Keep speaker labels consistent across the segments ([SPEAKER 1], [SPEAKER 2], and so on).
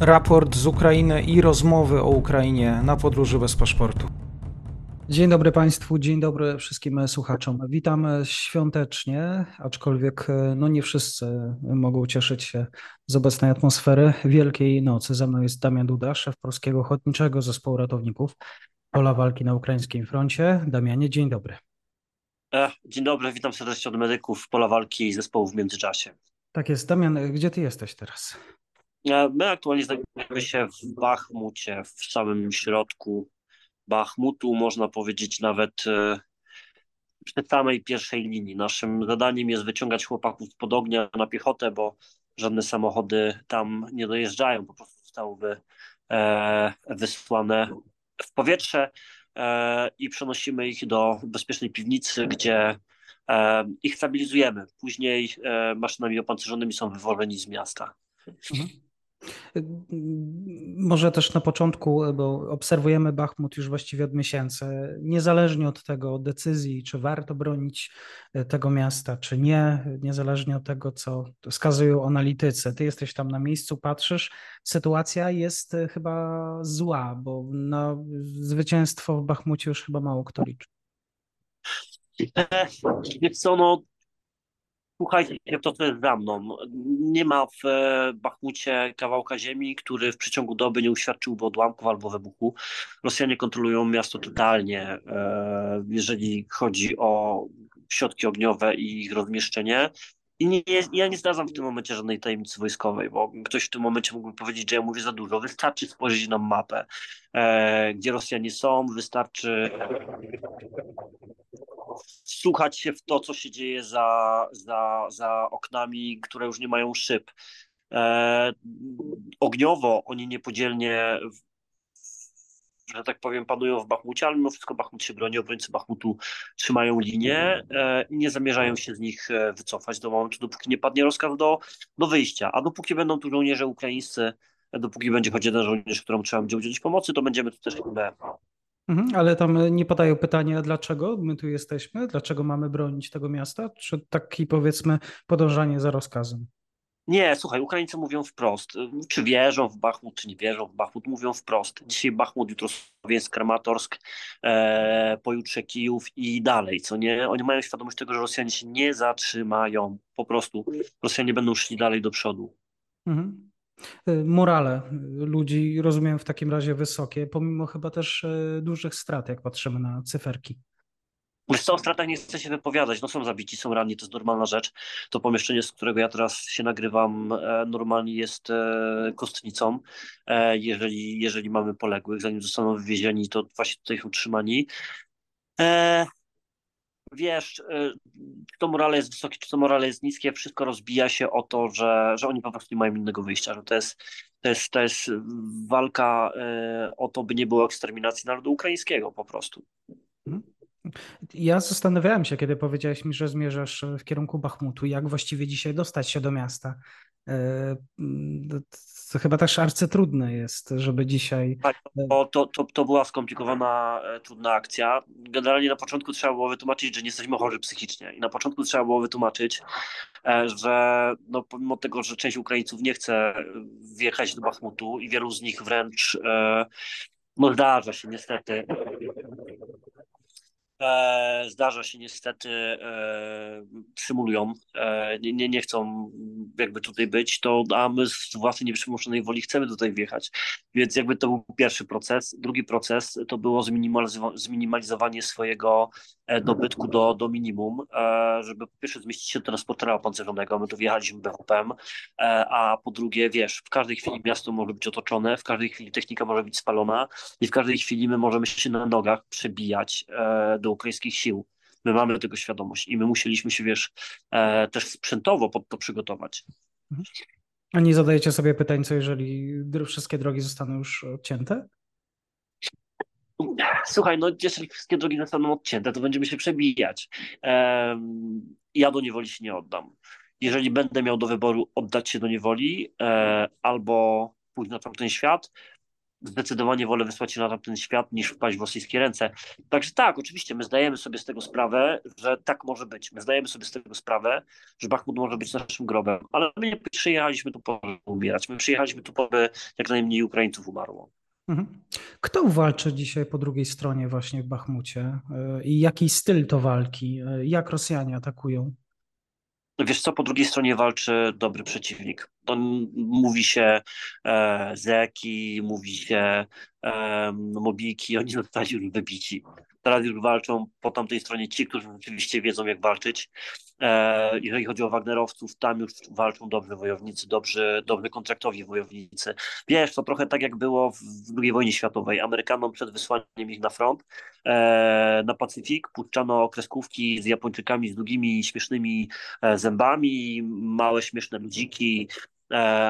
[SPEAKER 1] raport z Ukrainy i rozmowy o Ukrainie na podróży bez paszportu. Dzień dobry Państwu, dzień dobry wszystkim słuchaczom. Witam świątecznie, aczkolwiek no nie wszyscy mogą cieszyć się z obecnej atmosfery Wielkiej Nocy. Ze mną jest Damian Duda, szef Polskiego Ochotniczego Zespołu Ratowników Pola Walki na Ukraińskim Froncie. Damianie, dzień dobry.
[SPEAKER 2] E, dzień dobry, witam serdecznie od medyków Pola Walki i zespołu w międzyczasie.
[SPEAKER 1] Tak jest. Damian, gdzie ty jesteś teraz?
[SPEAKER 2] E, my aktualnie znajdujemy się w Bachmucie, w samym środku Bachmutu, można powiedzieć nawet e, przy samej pierwszej linii. Naszym zadaniem jest wyciągać chłopaków pod ognia na piechotę, bo żadne samochody tam nie dojeżdżają, po prostu zostały e, wysłane w powietrze i przenosimy ich do bezpiecznej piwnicy, gdzie ich stabilizujemy. Później maszynami opancerzonymi są wywożeni z miasta. Mhm.
[SPEAKER 1] Może też na początku, bo obserwujemy Bachmut już właściwie od miesięcy, niezależnie od tego decyzji, czy warto bronić e, tego miasta, czy nie, niezależnie od tego, co wskazują analitycy. Ty jesteś tam na miejscu, patrzysz, sytuacja jest e, chyba zła, bo na zwycięstwo w Bachmucie już chyba mało kto liczy.
[SPEAKER 2] Wiesz co, no Słuchajcie, to co jest za mną. Nie ma w e, Bachmucie kawałka ziemi, który w przeciągu doby nie uświadczyłby odłamków albo wybuchu. Rosjanie kontrolują miasto totalnie, e, jeżeli chodzi o środki ogniowe i ich rozmieszczenie. I nie, ja nie zdradzam w tym momencie żadnej tajemnicy wojskowej, bo ktoś w tym momencie mógłby powiedzieć, że ja mówię za dużo. Wystarczy spojrzeć na mapę, e, gdzie Rosjanie są, wystarczy słuchać się w to, co się dzieje za, za, za oknami, które już nie mają szyb. E, ogniowo oni niepodzielnie że tak powiem, panują w Bachmucie, ale mimo wszystko Bachmut się broni, obrońcy Bachmutu trzymają linię e, i nie zamierzają się z nich e, wycofać do momentu, dopóki nie padnie rozkaz do, do wyjścia. A dopóki będą tu żołnierze ukraińscy, dopóki będzie choć jeden żołnierz, któremu trzeba będzie udzielić pomocy, to będziemy tu też chyba
[SPEAKER 1] Mhm, ale tam nie padają pytania, dlaczego my tu jesteśmy, dlaczego mamy bronić tego miasta, czy taki powiedzmy podążanie za rozkazem?
[SPEAKER 2] Nie, słuchaj, Ukraińcy mówią wprost. Czy wierzą w Bachmut, czy nie wierzą w Bachmut, mówią wprost. Dzisiaj Bachmut, jutro Słowiańsk, Kramatorsk, e, pojutrze Kijów i dalej, co nie? Oni mają świadomość tego, że Rosjanie się nie zatrzymają. Po prostu Rosjanie będą szli dalej do przodu. Mhm.
[SPEAKER 1] Y, morale ludzi, rozumiem, w takim razie wysokie, pomimo chyba też y, dużych strat, jak patrzymy na cyferki.
[SPEAKER 2] Wiesz co, o stratach nie chcę się wypowiadać. No są zabici, są ranni, to jest normalna rzecz. To pomieszczenie, z którego ja teraz się nagrywam, e, normalnie jest e, kostnicą. E, jeżeli, jeżeli mamy poległych, zanim zostaną wywiezieni, to właśnie tutaj są trzymani wiesz, y, czy to morale jest wysokie, czy to morale jest niskie, wszystko rozbija się o to, że, że oni po prostu nie mają innego wyjścia, że to jest, to jest, to jest walka y, o to, by nie było eksterminacji narodu ukraińskiego po prostu. Mhm.
[SPEAKER 1] Ja zastanawiałem się, kiedy powiedziałeś mi, że zmierzasz w kierunku Bachmutu, jak właściwie dzisiaj dostać się do miasta. E, to chyba też arcytrudne jest, żeby dzisiaj.
[SPEAKER 2] Tak, to, to, to była skomplikowana, e, trudna akcja. Generalnie na początku trzeba było wytłumaczyć, że nie jesteśmy chorzy psychicznie. I na początku trzeba było wytłumaczyć, e, że no, pomimo tego, że część Ukraińców nie chce wjechać do Bachmutu i wielu z nich wręcz no zdarza się niestety zdarza się niestety, e, symulują, e, nie, nie, nie chcą jakby tutaj być, to a my z własnej nieprzymuszonej woli chcemy tutaj wjechać. Więc jakby to był pierwszy proces. Drugi proces to było zminimalizowanie swojego dobytku do, do minimum, żeby po pierwsze zmieścić się do transportera opancerzonego, my tu wjechaliśmy BWP-em, a po drugie, wiesz, w każdej chwili miasto może być otoczone, w każdej chwili technika może być spalona i w każdej chwili my możemy się na nogach przebijać do do ukraińskich sił. My mamy tego świadomość i my musieliśmy się, wiesz, e, też sprzętowo pod to przygotować.
[SPEAKER 1] A nie zadajecie sobie pytań, co jeżeli wszystkie drogi zostaną już odcięte?
[SPEAKER 2] Słuchaj, no jeżeli wszystkie drogi zostaną odcięte, to będziemy się przebijać. ja do niewoli się nie oddam. Jeżeli będę miał do wyboru oddać się do niewoli e, albo pójść na tamten świat, zdecydowanie wolę wysłać się na tamten świat niż wpaść w rosyjskie ręce. Także tak, oczywiście, my zdajemy sobie z tego sprawę, że tak może być. My zdajemy sobie z tego sprawę, że Bachmut może być naszym grobem, ale my nie przyjechaliśmy tu po umierać. My przyjechaliśmy tu po by jak najmniej Ukraińców umarło.
[SPEAKER 1] Mhm. Kto walczy dzisiaj po drugiej stronie właśnie w Bachmucie e, i jaki styl to walki? E, jak Rosjanie atakują?
[SPEAKER 2] Wiesz co, po drugiej stronie walczy dobry przeciwnik. To mówi się e, zeki, mówi się e, mobiki, oni zostali już wybici. Teraz już walczą po tamtej stronie ci, którzy rzeczywiście wiedzą, jak walczyć. E, jeżeli chodzi o Wagnerowców, tam już walczą dobrzy wojownicy, dobrzy, dobrzy kontraktowi wojownicy. Wiesz, to trochę tak jak było w II wojnie światowej. Amerykanom przed wysłaniem ich na front, e, na Pacyfik, puszczano kreskówki z Japończykami z długimi, śmiesznymi e, zębami, małe, śmieszne ludziki,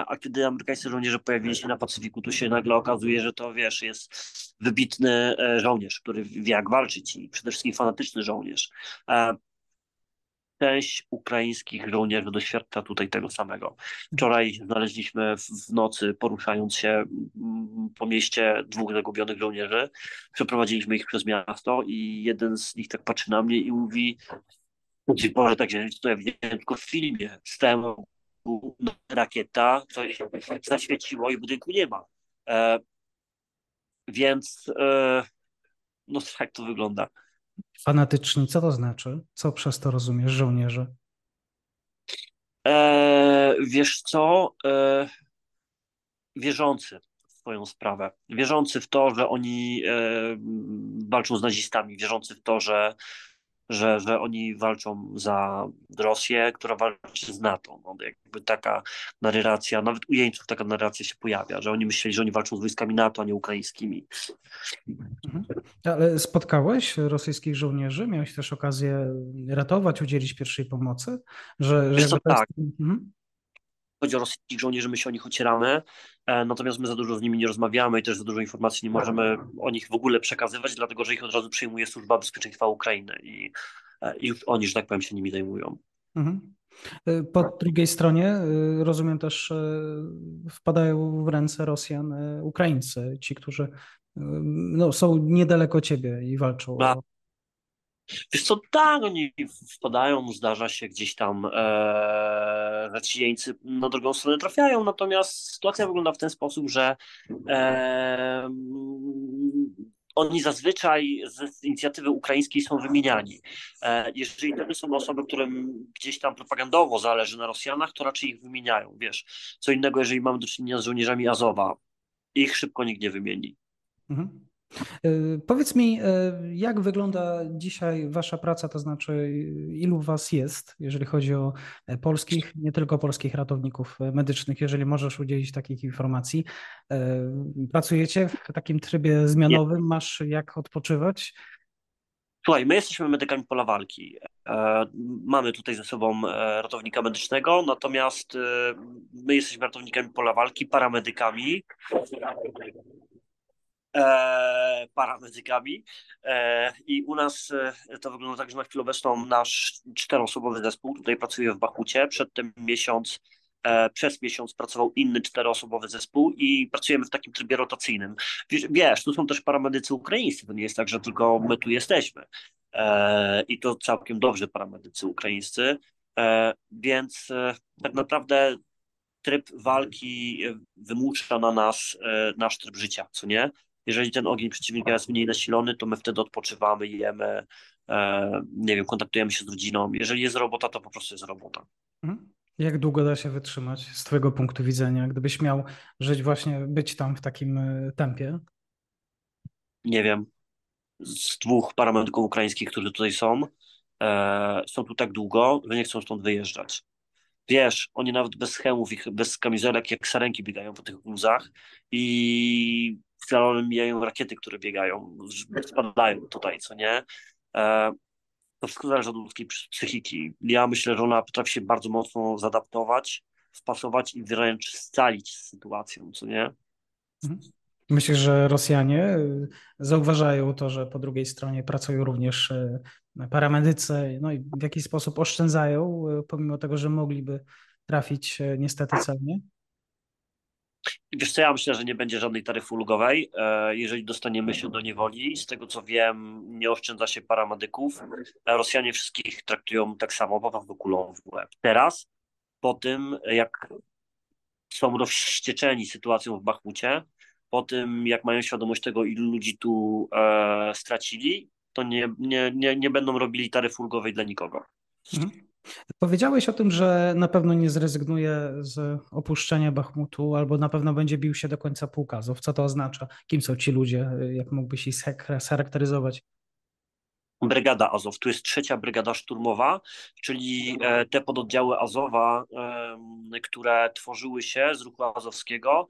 [SPEAKER 2] a kiedy amerykańscy żołnierze pojawili się na Pacyfiku, tu się nagle okazuje, że to wiesz, jest wybitny e, żołnierz, który wie jak walczyć i przede wszystkim fanatyczny żołnierz. E, część ukraińskich żołnierzy doświadcza tutaj tego samego. Wczoraj znaleźliśmy w nocy, poruszając się po mieście, dwóch zagubionych żołnierzy. Przeprowadziliśmy ich przez miasto i jeden z nich tak patrzy na mnie i mówi Boże, tak się to ja widziałem tylko w filmie. Stałem rakieta, coś zaświeciło i budynku nie ma. E, więc e, no tak to wygląda.
[SPEAKER 1] Fanatyczni, co to znaczy? Co przez to rozumiesz, żołnierze?
[SPEAKER 2] E, wiesz co? E, wierzący w swoją sprawę. Wierzący w to, że oni e, walczą z nazistami, wierzący w to, że że, że oni walczą za Rosję, która walczy z NATO. No, jakby taka narracja, nawet u jeńców taka narracja się pojawia, że oni myśleli, że oni walczą z wojskami NATO, a nie ukraińskimi.
[SPEAKER 1] Mhm. Ale spotkałeś rosyjskich żołnierzy? Miałeś też okazję ratować, udzielić pierwszej pomocy?
[SPEAKER 2] Że, że co, tak. Mhm chodzi o rosyjskich żołnierzy, my się o nich ocieramy, e, natomiast my za dużo z nimi nie rozmawiamy i też za dużo informacji nie możemy o nich w ogóle przekazywać, dlatego że ich od razu przyjmuje Służba Bezpieczeństwa Ukrainy i, e, i już oni, że tak powiem, się nimi zajmują. Mhm.
[SPEAKER 1] E, po drugiej stronie, rozumiem też, wpadają w ręce Rosjan Ukraińcy, ci, którzy no, są niedaleko ciebie i walczą. A,
[SPEAKER 2] Wiesz co, tak, oni wpadają, zdarza się gdzieś tam, e, że ci jeńcy na drugą stronę trafiają, natomiast sytuacja wygląda w ten sposób, że e, oni zazwyczaj z inicjatywy ukraińskiej są wymieniani. E, jeżeli to są osoby, którym gdzieś tam propagandowo zależy na Rosjanach, to raczej ich wymieniają, wiesz. Co innego, jeżeli mamy do czynienia z żołnierzami Azowa, ich szybko nikt nie wymieni. Mhm.
[SPEAKER 1] E, powiedz mi, e, jak wygląda dzisiaj Wasza praca, to znaczy ilu Was jest, jeżeli chodzi o e, polskich, nie tylko polskich ratowników medycznych, jeżeli możesz udzielić takich informacji. Pracujecie w takim trybie zmianowym, masz jak odpoczywać?
[SPEAKER 2] Słuchaj, my jesteśmy medykami pola walki. Mamy tutaj ze sobą ratownika medycznego, natomiast my jesteśmy ratownikami pola walki, paramedykami e, paramedykami e, i u nas e, to wygląda tak, że na chwilę obecną nasz czteroosobowy zespół tutaj pracuje w Bachucie, przedtem miesiąc e, przez miesiąc pracował inny czteroosobowy zespół i pracujemy w takim trybie rotacyjnym. Wiesz, wiesz, tu są też paramedycy ukraińscy, to nie jest tak, że tylko my tu jesteśmy. E, I to całkiem dobrze paramedycy ukraińscy, e, więc tak naprawdę tryb walki wymusza na nas nasz tryb życia, co nie? Jeżeli ten ogień przeciwnika jest mniej nasilony, to my wtedy odpoczywamy, jemy, e, nie wiem, kontaktujemy się z rodziną. Jeżeli jest robota, to po prostu jest robota.
[SPEAKER 1] Mhm. Jak długo da się wytrzymać z Twojego punktu widzenia, gdybyś miał żyć właśnie, być tam w takim e, tempie?
[SPEAKER 2] Nie wiem. Z dwóch paramedyków ukraińskich, którzy tutaj są, e, są tu tak długo, że nie chcą stąd wyjeżdżać. Wiesz, oni nawet bez hełmów, bez kamizelek, jak sarenki biegają po tych gruzach i Slalomem mijają rakiety, które biegają, spadają tutaj, co nie? E, to wszystko zależy od ludzkiej psychiki. Ja myślę, że ona potrafi się bardzo mocno zaadaptować, wpasować i wręcz scalić z sytuacją, co nie?
[SPEAKER 1] Mhm. Myślę, że Rosjanie y, zauważają to, że po drugiej stronie pracują również y, paramedycy, no i w jakiś sposób oszczędzają, y, pomimo tego, że mogliby trafić niestety celnie?
[SPEAKER 2] Wiesz co, ja myślę, że nie będzie żadnej taryfy ulgowej, e, jeżeli dostaniemy się do niewoli. Z tego co wiem, nie oszczędza się paramedyków. E, Rosjanie wszystkich traktują tak samo, po prostu kulą w łeb. Teraz, po tym jak są rozścieczeni sytuacją w Bachmucie, po tym jak mają świadomość tego, ilu ludzi tu e, stracili, to nie, nie, nie, nie będą robili taryfy ulgowej dla nikogo.
[SPEAKER 1] Mhm. Powiedziałeś o tym, że na pewno nie zrezygnuje z opuszczenia Bachmutu, albo na pewno będzie bił się do końca półkazów. Co to oznacza? Kim są ci ludzie? Jak mógłbyś ich scharakteryzować?
[SPEAKER 2] Brygada Azow. Tu jest trzecia brygada szturmowa, czyli e, te pododdziały Azowa, które tworzyły się z ruchu azowskiego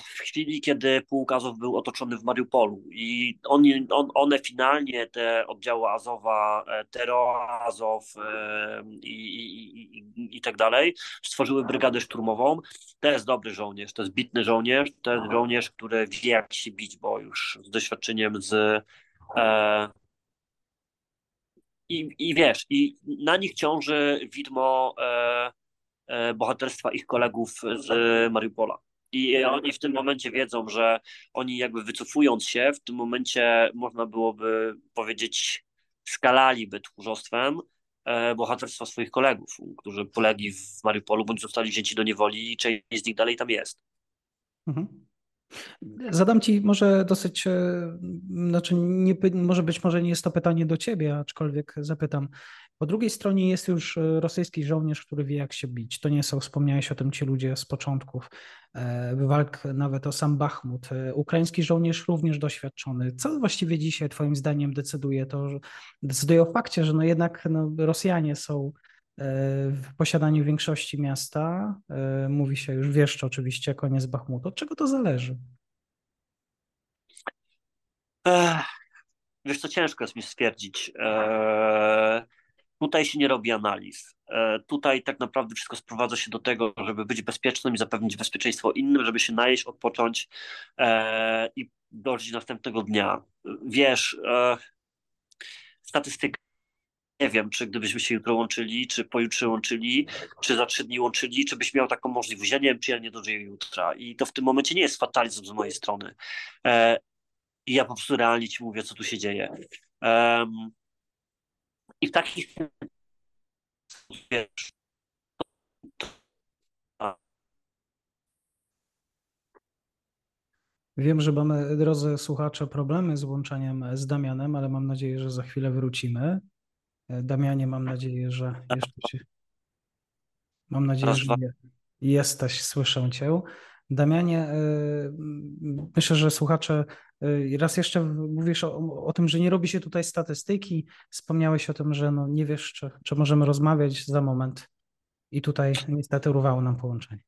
[SPEAKER 2] w chwili, kiedy pułk Azov był otoczony w Mariupolu i on, on, one finalnie, te oddziały Azowa, e, Tero Azow e, i, i, i, i tak dalej, stworzyły brygadę szturmową. To jest dobry żołnierz, to jest bitny żołnierz, to jest żołnierz, który wie jak się bić, bo już z doświadczeniem z e, i, i wiesz, i na nich ciąży widmo e, e, bohaterstwa ich kolegów z Mariupola. I oni w tym momencie wiedzą, że oni jakby wycofując się, w tym momencie można byłoby powiedzieć, skalaliby tchórzostwem e, bohaterstwa swoich kolegów, którzy polegli w Mariupolu bądź zostali wzięci do niewoli i część z nich dalej tam jest.
[SPEAKER 1] Mhm. Zadam ci może dosyć, e, znaczy nie, może być może nie jest to pytanie do ciebie, aczkolwiek zapytam. Po drugiej stronie jest już e, rosyjski żołnierz, który wie jak się bić. To nie są, wspomniałeś o tym ci ludzie z początków e, walk, nawet o sam Bachmut. Ukraiński żołnierz również doświadczony. Co właściwie dzisiaj twoim zdaniem decyduje to, decyduje o fakcie, że no jednak no, Rosjanie są w posiadaniu większości miasta. E, mówi się już wieszcz oczywiście, koniec Bachmutu. Od czego to zależy?
[SPEAKER 2] Ech, wiesz co, ciężko jest mi stwierdzić. Eee, tutaj się nie robi analiz. Tutaj tak naprawdę wszystko sprowadza się do tego, żeby być bezpiecznym i zapewnić bezpieczeństwo innym, żeby się najeść, odpocząć i dojść następnego dnia. Wiesz, statystyka nie wiem, czy gdybyśmy się jutro łączyli, czy pojutrze łączyli, czy za trzy dni łączyli, czy byś miał taką możliwość. Ja nie wiem, czy ja nie dożyję jutra. I to w tym momencie nie jest fatalizm z mojej strony. E, I ja po prostu realnie ci mówię, co tu się dzieje. I w takich wiesz,
[SPEAKER 1] Wiem, że mamy, drodzy słuchacze, problemy z łączeniem z Damianem, ale mam nadzieję, że za chwilę wrócimy. Damianie, mam nadzieję, że jeszcze się... Mam nadzieję, że jesteś, słyszę Cię. Damianie, y, myślę, że słuchacze, y, raz jeszcze mówisz o, o, tym, że nie robi się tutaj statystyki. Wspomniałeś o tym, że no nie wiesz, czy, czy możemy rozmawiać za moment. I tutaj niestety urwało nam połączenie.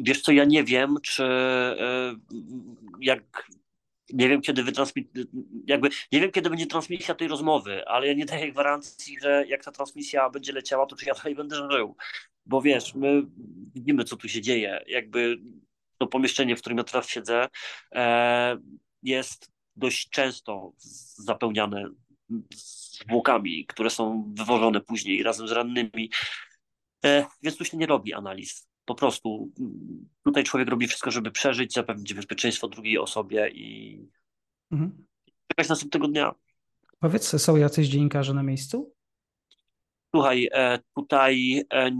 [SPEAKER 2] Wiesz co, ja nie wiem, czy y, jak nie wiem, kiedy wytransmit... jakby nie wiem, kiedy będzie transmisja tej rozmowy, ale ja nie daję gwarancji, że jak ta transmisja będzie leciała, to czy ja dalej będę żył. Bo wiesz, my widzimy, co tu się dzieje. Jakby to pomieszczenie, w którym ja teraz siedzę, e, jest dość często zapełniane zwłokami, które są wywożone później razem z rannymi. E, więc tu się nie robi analiz po prostu tutaj człowiek robi wszystko, żeby przeżyć, zapewnić bezpieczeństwo drugiej osobie i mhm. czekać następnego dnia.
[SPEAKER 1] Powiedz, są jacyś dziennikarze na miejscu?
[SPEAKER 2] Słuchaj, e, tutaj e,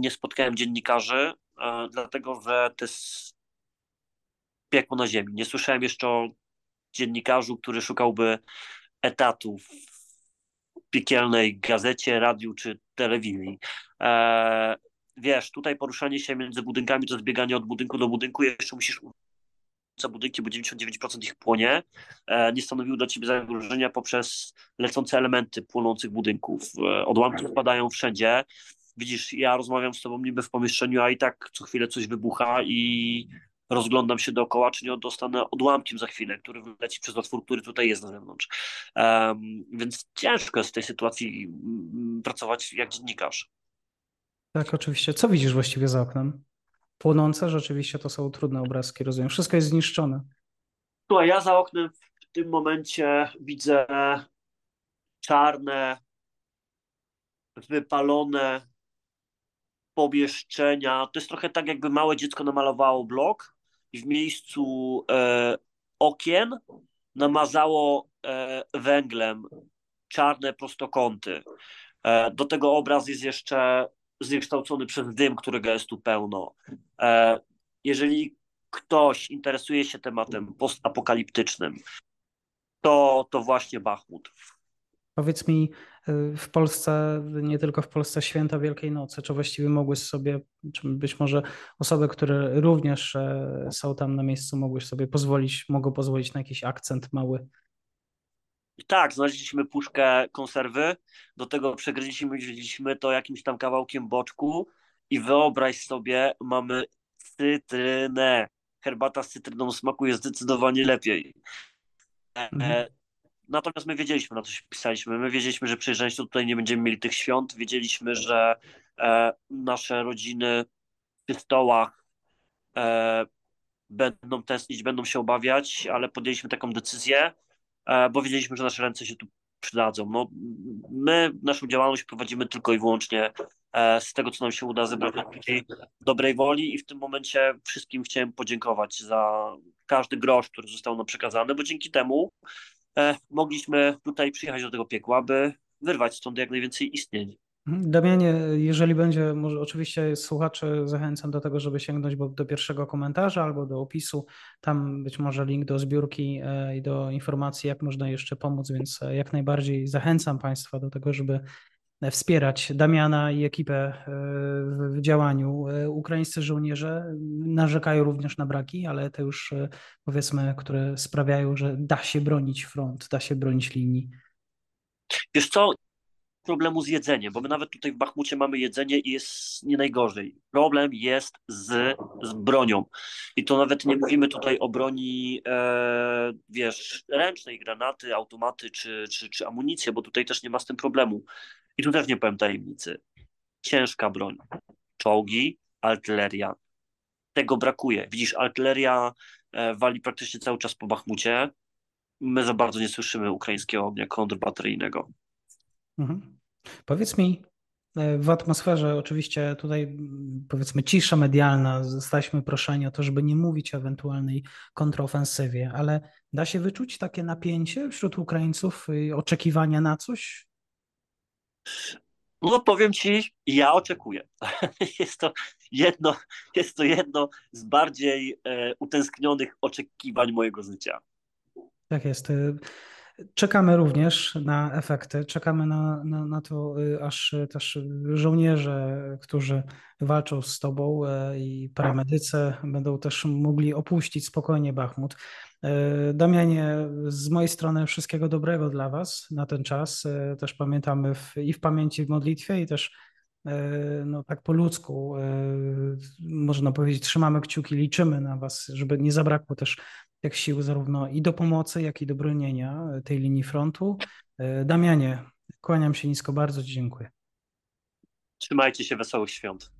[SPEAKER 2] nie spotkałem dziennikarzy, e, dlatego że to jest piekło na ziemi. Nie słyszałem jeszcze o dziennikarzu, który szukałby etatów w piekielnej gazecie, radiu czy telewizji wiesz, tutaj poruszanie się między budynkami to zbieganie od budynku do budynku, jeszcze musisz za budynki, bo 99% ich płonie, e, nie stanowiły dla ciebie zagrożenia poprzez lecące elementy płonących budynków. E, odłamki spadają wszędzie. Widzisz, ja rozmawiam z tobą niby w pomieszczeniu, a i tak co chwilę coś wybucha i rozglądam się dookoła, czy nie dostanę odłamkiem za chwilę, który leci przez otwór, który tutaj jest na zewnątrz. Um, więc ciężko jest w tej sytuacji mm, pracować jak dziennikarz.
[SPEAKER 1] Tak, oczywiście. Co widzisz właściwie za oknem? Płonące rzeczywiście to są trudne obrazki, rozumiem. Wszystko jest zniszczone.
[SPEAKER 2] Słuchaj, ja za oknem w tym momencie widzę czarne, wypalone pomieszczenia. To jest trochę tak, jakby małe dziecko namalowało blok i w miejscu e, okien namazało e, węglem czarne prostokąty. E, do tego obraz jest jeszcze zniekształcony przez dym, którego jest tu pełno. E, jeżeli ktoś interesuje się tematem postapokaliptycznym, to, to właśnie Bachmut.
[SPEAKER 1] Powiedz mi, y, w Polsce, nie tylko w Polsce, święta Wielkiej Nocy, czy właściwie mogłeś sobie, czy być może osoby, które również e, są tam na miejscu, mogłeś sobie pozwolić, mogą pozwolić na jakiś akcent mały?
[SPEAKER 2] Tak, znaleźliśmy puszkę konserwy, do tego przegryźliśmy to jakimś tam kawałkiem boczku i wyobraź sobie, mamy cytrynę. Herbata z cytryną smakuje zdecydowanie lepiej. E,
[SPEAKER 1] Mhm.
[SPEAKER 2] Natomiast my wiedzieliśmy, na co się pisaliśmy. My wiedzieliśmy, że przyjeżdżając tutaj nie będziemy mieli tych świąt. Wiedzieliśmy, że e, nasze rodziny przy stołach e, będą tęsknić, będą się obawiać, ale podjęliśmy taką decyzję, e, bo wiedzieliśmy, że nasze ręce się tu przydadzą. No, my naszą działalność prowadzimy tylko i wyłącznie e, z tego, co nam się uda zebrać dobrej woli i w tym momencie wszystkim chciałem podziękować za każdy grosz, który został nam przekazany, bo dzięki temu e, mogliśmy tutaj przyjechać do tego piekła, by wyrwać stąd jak najwięcej istnień.
[SPEAKER 1] Mhm. Damianie, jeżeli będzie, może oczywiście słuchaczy zachęcam do tego, żeby sięgnąć do pierwszego komentarza albo do opisu. Tam być może link do zbiórki e, i do informacji, jak można jeszcze pomóc, więc e, jak najbardziej zachęcam Państwa do tego, żeby e, wspierać Damiana i ekipę w działaniu. Ukraińscy żołnierze narzekają również na braki, ale te już powiedzmy, które sprawiają, że da się bronić front, da się bronić linii.
[SPEAKER 2] Wiesz co, problemu z jedzeniem, bo my nawet tutaj w Bachmucie mamy jedzenie i jest nie najgorzej. Problem jest z, z bronią. I to nawet nie mówimy tutaj o broni, e, wiesz, ręcznej, granaty, automaty czy, czy, czy amunicję, bo tutaj też nie ma z tym problemu. I tu też nie powiem tajemnicy. Ciężka broń. Czołgi, artyleria. Tego brakuje. Widzisz, artyleria e, wali praktycznie cały czas po Bachmucie. My za bardzo nie słyszymy ukraińskiego ognia kontrbateryjnego.
[SPEAKER 1] Mhm. Powiedz mi, e, w atmosferze oczywiście tutaj powiedzmy cisza medialna, zostaliśmy proszeni o to, żeby nie mówić o ewentualnej kontrofensywie, ale da się wyczuć takie napięcie wśród Ukraińców, oczekiwania na coś?
[SPEAKER 2] No powiem ci, ja oczekuję. Jest to jedno, jest to jedno z bardziej e, utęsknionych oczekiwań mojego życia.
[SPEAKER 1] Tak jest. Czekamy również na efekty, czekamy na, na, na to, y, aż też żołnierze, którzy walczą z Tobą y, i paramedycy będą też mogli opuścić spokojnie Bachmut. Y, Damianie, z mojej strony wszystkiego dobrego dla Was na ten czas. Też pamiętamy w, i w pamięci, w modlitwie, i też no tak po ludzku, można powiedzieć, trzymamy kciuki, liczymy na Was, żeby nie zabrakło też jak sił zarówno i do pomocy, jak i do bronienia tej linii frontu. E, Damianie, kłaniam się nisko, bardzo dziękuję.
[SPEAKER 2] Trzymajcie się, wesołych świąt.